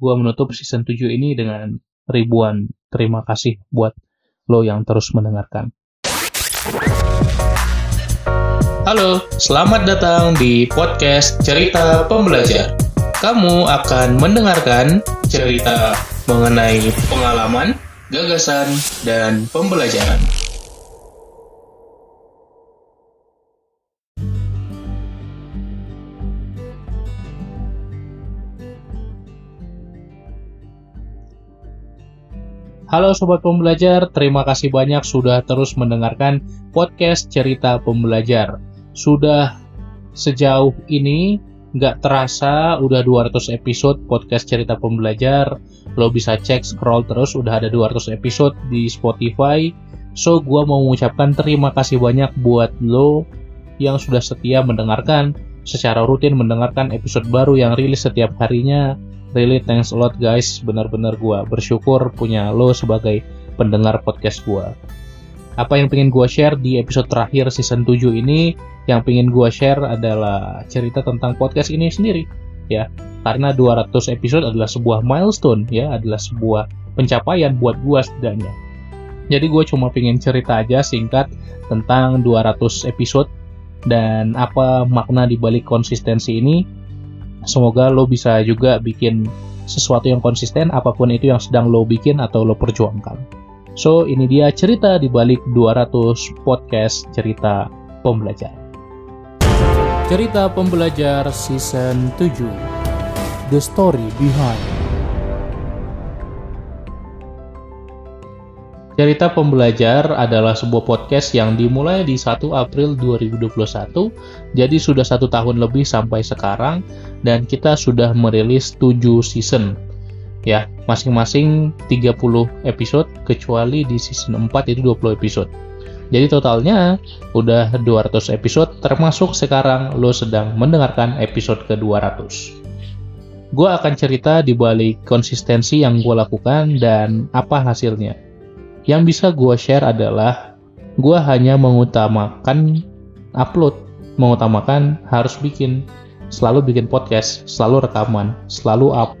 gue menutup season 7 ini dengan ribuan terima kasih buat lo yang terus mendengarkan. Halo, selamat datang di podcast Cerita Pembelajar. Kamu akan mendengarkan cerita mengenai pengalaman, gagasan, dan pembelajaran. Halo Sobat Pembelajar, terima kasih banyak sudah terus mendengarkan podcast Cerita Pembelajar. Sudah sejauh ini nggak terasa udah 200 episode podcast Cerita Pembelajar. Lo bisa cek scroll terus udah ada 200 episode di Spotify. So, gua mau mengucapkan terima kasih banyak buat lo yang sudah setia mendengarkan secara rutin mendengarkan episode baru yang rilis setiap harinya really thanks a lot guys. Benar-benar gue bersyukur punya lo sebagai pendengar podcast gue apa yang pengen gue share di episode terakhir season 7 ini? Yang pengen gue share adalah cerita tentang podcast ini sendiri ya. Karena 200 episode adalah sebuah milestone ya. Adalah sebuah pencapaian buat gue setidaknya. Jadi gue cuma pengen cerita aja singkat tentang 200 episode dan apa makna dibalik konsistensi ini Semoga lo bisa juga bikin sesuatu yang konsisten apa pun itu yang sedang lo bikin atau lo perjuangkan. So, ini dia cerita di balik 200 podcast cerita pembelajar. Cerita pembelajar season 7. The story behind Cerita Pembelajar adalah sebuah podcast yang dimulai di 1 April 2021, jadi sudah satu tahun lebih sampai sekarang, dan kita sudah merilis 7 season. Ya, masing-masing 30 episode, kecuali di season 4 itu 20 episode. Jadi totalnya udah 200 episode, termasuk sekarang lo sedang mendengarkan episode ke-200 gue akan cerita di balik konsistensi yang gue lakukan dan apa hasilnya. Yang bisa gue share adalah gue hanya mengutamakan upload, mengutamakan harus bikin, selalu bikin podcast, selalu rekaman, selalu up.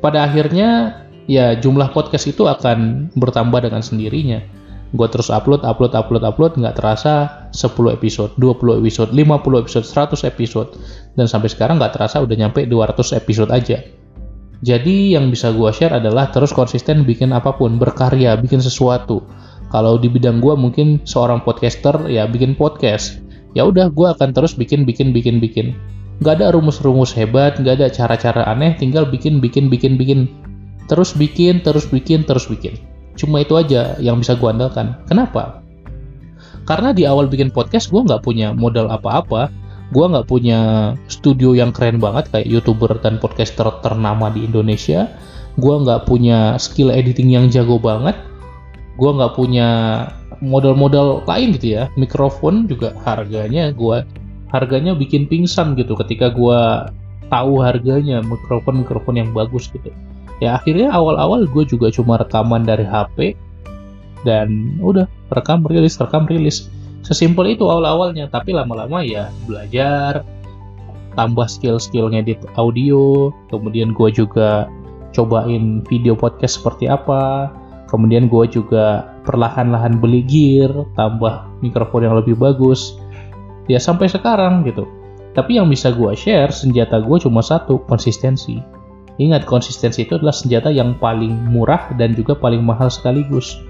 Pada akhirnya ya jumlah podcast itu akan bertambah dengan sendirinya. Gue terus upload, upload, upload, upload, nggak terasa 10 episode, 20 episode, 50 episode, 100 episode, dan sampai sekarang nggak terasa udah nyampe 200 episode aja. Jadi yang bisa gue share adalah terus konsisten bikin apa pun, berkarya, bikin sesuatu. Kalau di bidang gue mungkin seorang podcaster ya bikin podcast. Ya udah gue akan terus bikin, bikin, bikin, bikin. Gak ada rumus-rumus hebat, gak ada cara-cara aneh, tinggal bikin, bikin, bikin, bikin. Terus bikin, terus bikin, terus bikin. Cuma itu aja yang bisa gue andalkan. Kenapa? Karena di awal bikin podcast gue nggak punya modal apa-apa, gue nggak punya studio yang keren banget kayak youtuber dan podcaster ternama di Indonesia. Gue nggak punya skill editing yang jago banget. Gue nggak punya modal-modal lain gitu ya. Mikrofon juga harganya gue harganya bikin pingsan gitu ketika gue tahu harganya mikrofon mikrofon yang bagus gitu. Ya akhirnya awal-awal gue juga cuma rekaman dari HP dan udah rekam rilis rekam rilis sesimpel itu awal-awalnya tapi lama-lama ya belajar tambah skill-skill ngedit audio kemudian gue juga cobain video podcast seperti apa kemudian gue juga perlahan-lahan beli gear tambah mikrofon yang lebih bagus ya sampai sekarang gitu. Tapi yang bisa gue share senjata gue cuma satu konsistensi. Ingat konsistensi itu adalah senjata yang paling murah dan juga paling mahal sekaligus.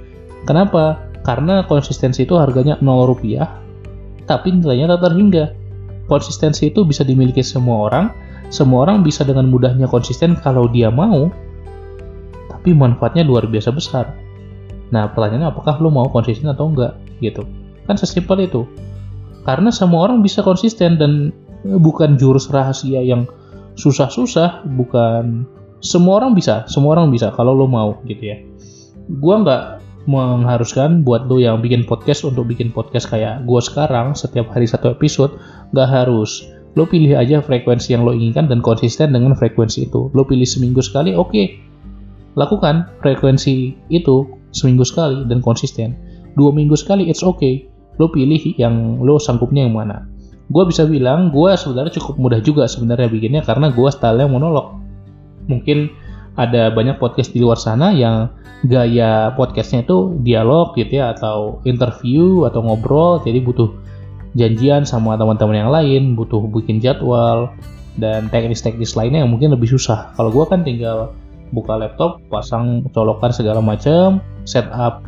Kenapa karena konsistensi itu harganya 0 rupiah, tapi nilainya tak terhingga. Konsistensi itu bisa dimiliki semua orang, semua orang bisa dengan mudahnya konsisten kalau dia mau, tapi manfaatnya luar biasa besar. Nah, pertanyaannya apakah lo mau konsisten atau enggak, gitu. Kan sesimpel itu. Karena semua orang bisa konsisten dan bukan jurus rahasia yang susah-susah, bukan semua orang bisa, semua orang bisa kalau lo mau gitu ya. Gua nggak mengharuskan buat lo yang bikin podcast untuk bikin podcast kayak gue sekarang setiap hari satu episode nggak harus. Lo pilih aja frekuensi yang lo inginkan dan konsisten dengan frekuensi itu. Lo pilih seminggu sekali oke. Okay. lakukan frekuensi itu seminggu sekali dan konsisten. Dua minggu sekali it's okay. Lo pilih yang lo sanggupnya yang mana. Gue bisa bilang gue sebenarnya cukup mudah juga sebenarnya bikinnya karena gue stylenya monolog. Mungkin ada banyak podcast di luar sana yang gaya podcastnya itu dialog gitu ya atau interview atau ngobrol. Jadi butuh janjian sama teman-teman yang lain butuh bikin jadwal dan teknis-teknis lainnya yang mungkin lebih susah. Kalau gue kan tinggal buka laptop pasang colokan segala macam setup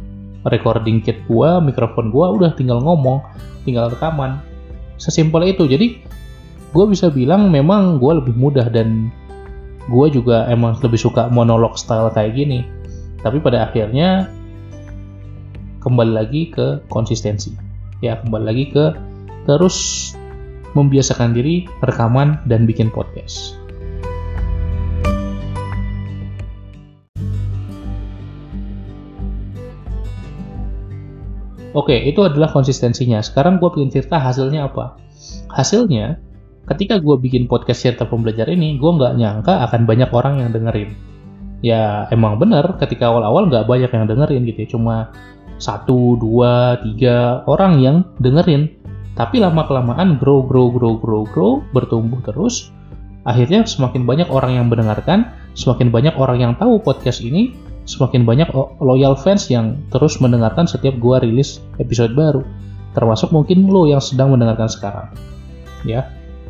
recording kit gue mikrofon gue udah tinggal ngomong tinggal rekaman. Sesimpel itu. Jadi gue bisa bilang memang gue lebih mudah dan gue juga emang lebih suka monolog style kayak gini tapi pada akhirnya kembali lagi ke konsistensi ya kembali lagi ke terus membiasakan diri rekaman dan bikin podcast Oke, itu adalah konsistensinya. Sekarang gue pengen cerita hasilnya apa. Hasilnya, ketika gue bikin podcast cerita pembelajar ini, gue nggak nyangka akan banyak orang yang dengerin. Ya emang bener, ketika awal-awal nggak banyak yang dengerin gitu ya, cuma satu, dua, tiga orang yang dengerin. Tapi lama-kelamaan grow, grow, grow, grow, grow, bertumbuh terus. Akhirnya semakin banyak orang yang mendengarkan, semakin banyak orang yang tahu podcast ini, semakin banyak loyal fans yang terus mendengarkan setiap gue rilis episode baru. Termasuk mungkin lo yang sedang mendengarkan sekarang. Ya,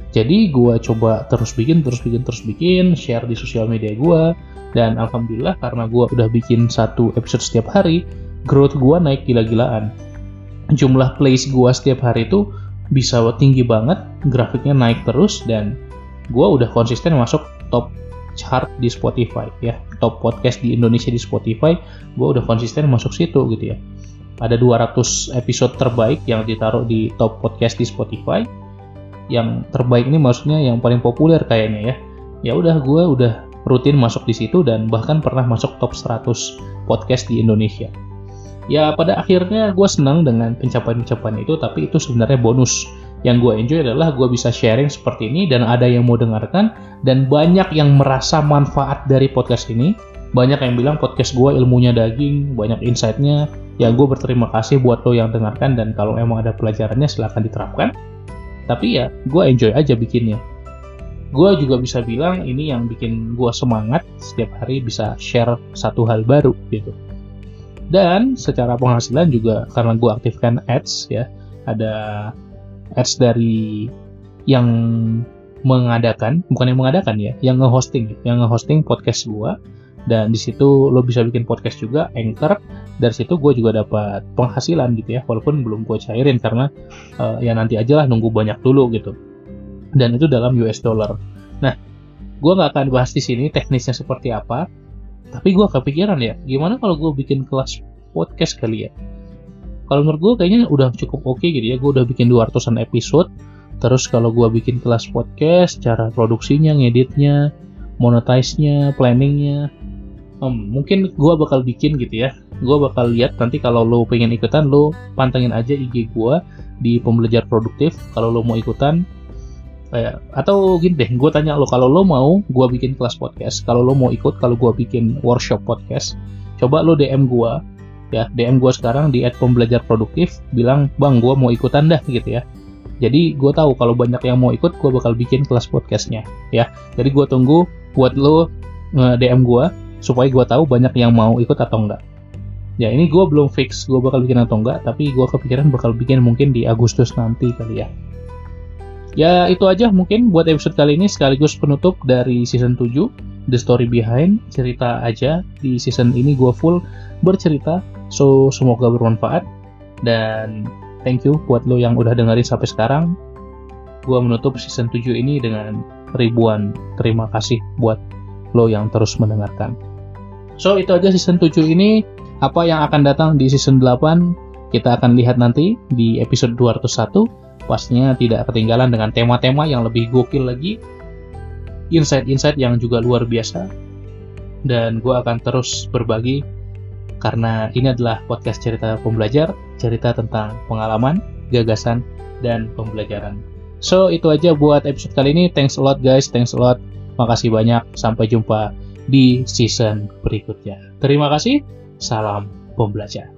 jadi gue coba terus bikin, terus bikin, terus bikin, share di sosial media gue, dan alhamdulillah karena gue udah bikin satu episode setiap hari, growth gue naik gila-gilaan. Jumlah plays gue setiap hari itu bisa tinggi banget, grafiknya naik terus, dan gue udah konsisten masuk top chart di Spotify ya, top podcast di Indonesia di Spotify, gue udah konsisten masuk situ gitu ya. Ada 200 episode terbaik yang ditaruh di top podcast di Spotify, yang terbaik ini maksudnya yang paling populer kayaknya ya. Ya udah gue udah rutin masuk di situ dan bahkan pernah masuk top 100 podcast di Indonesia. Ya pada akhirnya gue senang dengan pencapaian-pencapaian itu tapi itu sebenarnya bonus. Yang gue enjoy adalah gue bisa sharing seperti ini dan ada yang mau dengarkan dan banyak yang merasa manfaat dari podcast ini. Banyak yang bilang podcast gue ilmunya daging banyak insightnya. Ya gue berterima kasih buat lo yang dengarkan dan kalau emang ada pelajarannya silahkan diterapkan tapi ya gue enjoy aja bikinnya. Gue juga bisa bilang ini yang bikin gue semangat setiap hari bisa share satu hal baru gitu. Dan secara penghasilan juga karena gue aktifkan ads ya ada ads dari yang mengadakan bukan yang mengadakan ya yang ngehosting yang ngehosting podcast gue dan di situ lo bisa bikin podcast juga anchor dari situ gue juga dapat penghasilan gitu ya walaupun belum gue cairin karena uh, ya nanti aja lah nunggu banyak dulu gitu. Dan itu dalam US dollar. Nah gue nggak akan bahas di sini teknisnya seperti apa tapi gue kepikiran ya gimana kalau gue bikin kelas podcast kali ya? Kalau menurut gue kayaknya udah cukup oke okay gitu ya gue udah bikin 200an episode. Terus kalau gue bikin kelas podcast cara produksinya ngeditnya monetize-nya planningnya um, mungkin gue bakal bikin gitu ya gue bakal lihat nanti kalau lo pengen ikutan lo pantengin aja IG gue di pembelajar produktif. Kalau lo mau ikutan kayak atau gini deh gue tanya lo kalau lo mau gue bikin kelas podcast kalau lo mau ikut kalau gue bikin workshop podcast coba lo DM gue ya DM gue sekarang di @pembelajar produktif bilang bang gue mau ikutan dah gitu ya. Jadi gue tahu kalau banyak yang mau ikut gue bakal bikin kelas podcastnya ya. Jadi gue tunggu buat lo DM gue supaya gue tahu banyak yang mau ikut atau enggak ya ini gue belum fix gue bakal bikin atau enggak tapi gue kepikiran bakal bikin mungkin di Agustus nanti kali ya. Ya itu aja mungkin buat episode kali ini sekaligus penutup dari season 7 The Story Behind. Cerita aja di season ini gue full bercerita so semoga bermanfaat. Dan thank you buat lo yang udah dengerin sampai sekarang. Gue menutup season 7 ini dengan ribuan terima kasih buat lo yang terus mendengarkan. So itu aja season 7 ini. Apa yang akan datang di season 8 kita akan lihat nanti di episode 201. Pastinya tidak ketinggalan dengan tema-tema yang lebih gokil lagi. Insight-insight yang juga luar biasa. Dan gue akan terus berbagi karena ini adalah podcast cerita pembelajar, cerita tentang pengalaman, gagasan, dan pembelajaran. So, itu aja buat episode kali ini. Thanks a lot guys, thanks a lot. Makasih banyak, sampai jumpa di season berikutnya. Terima kasih, salam pembelajar.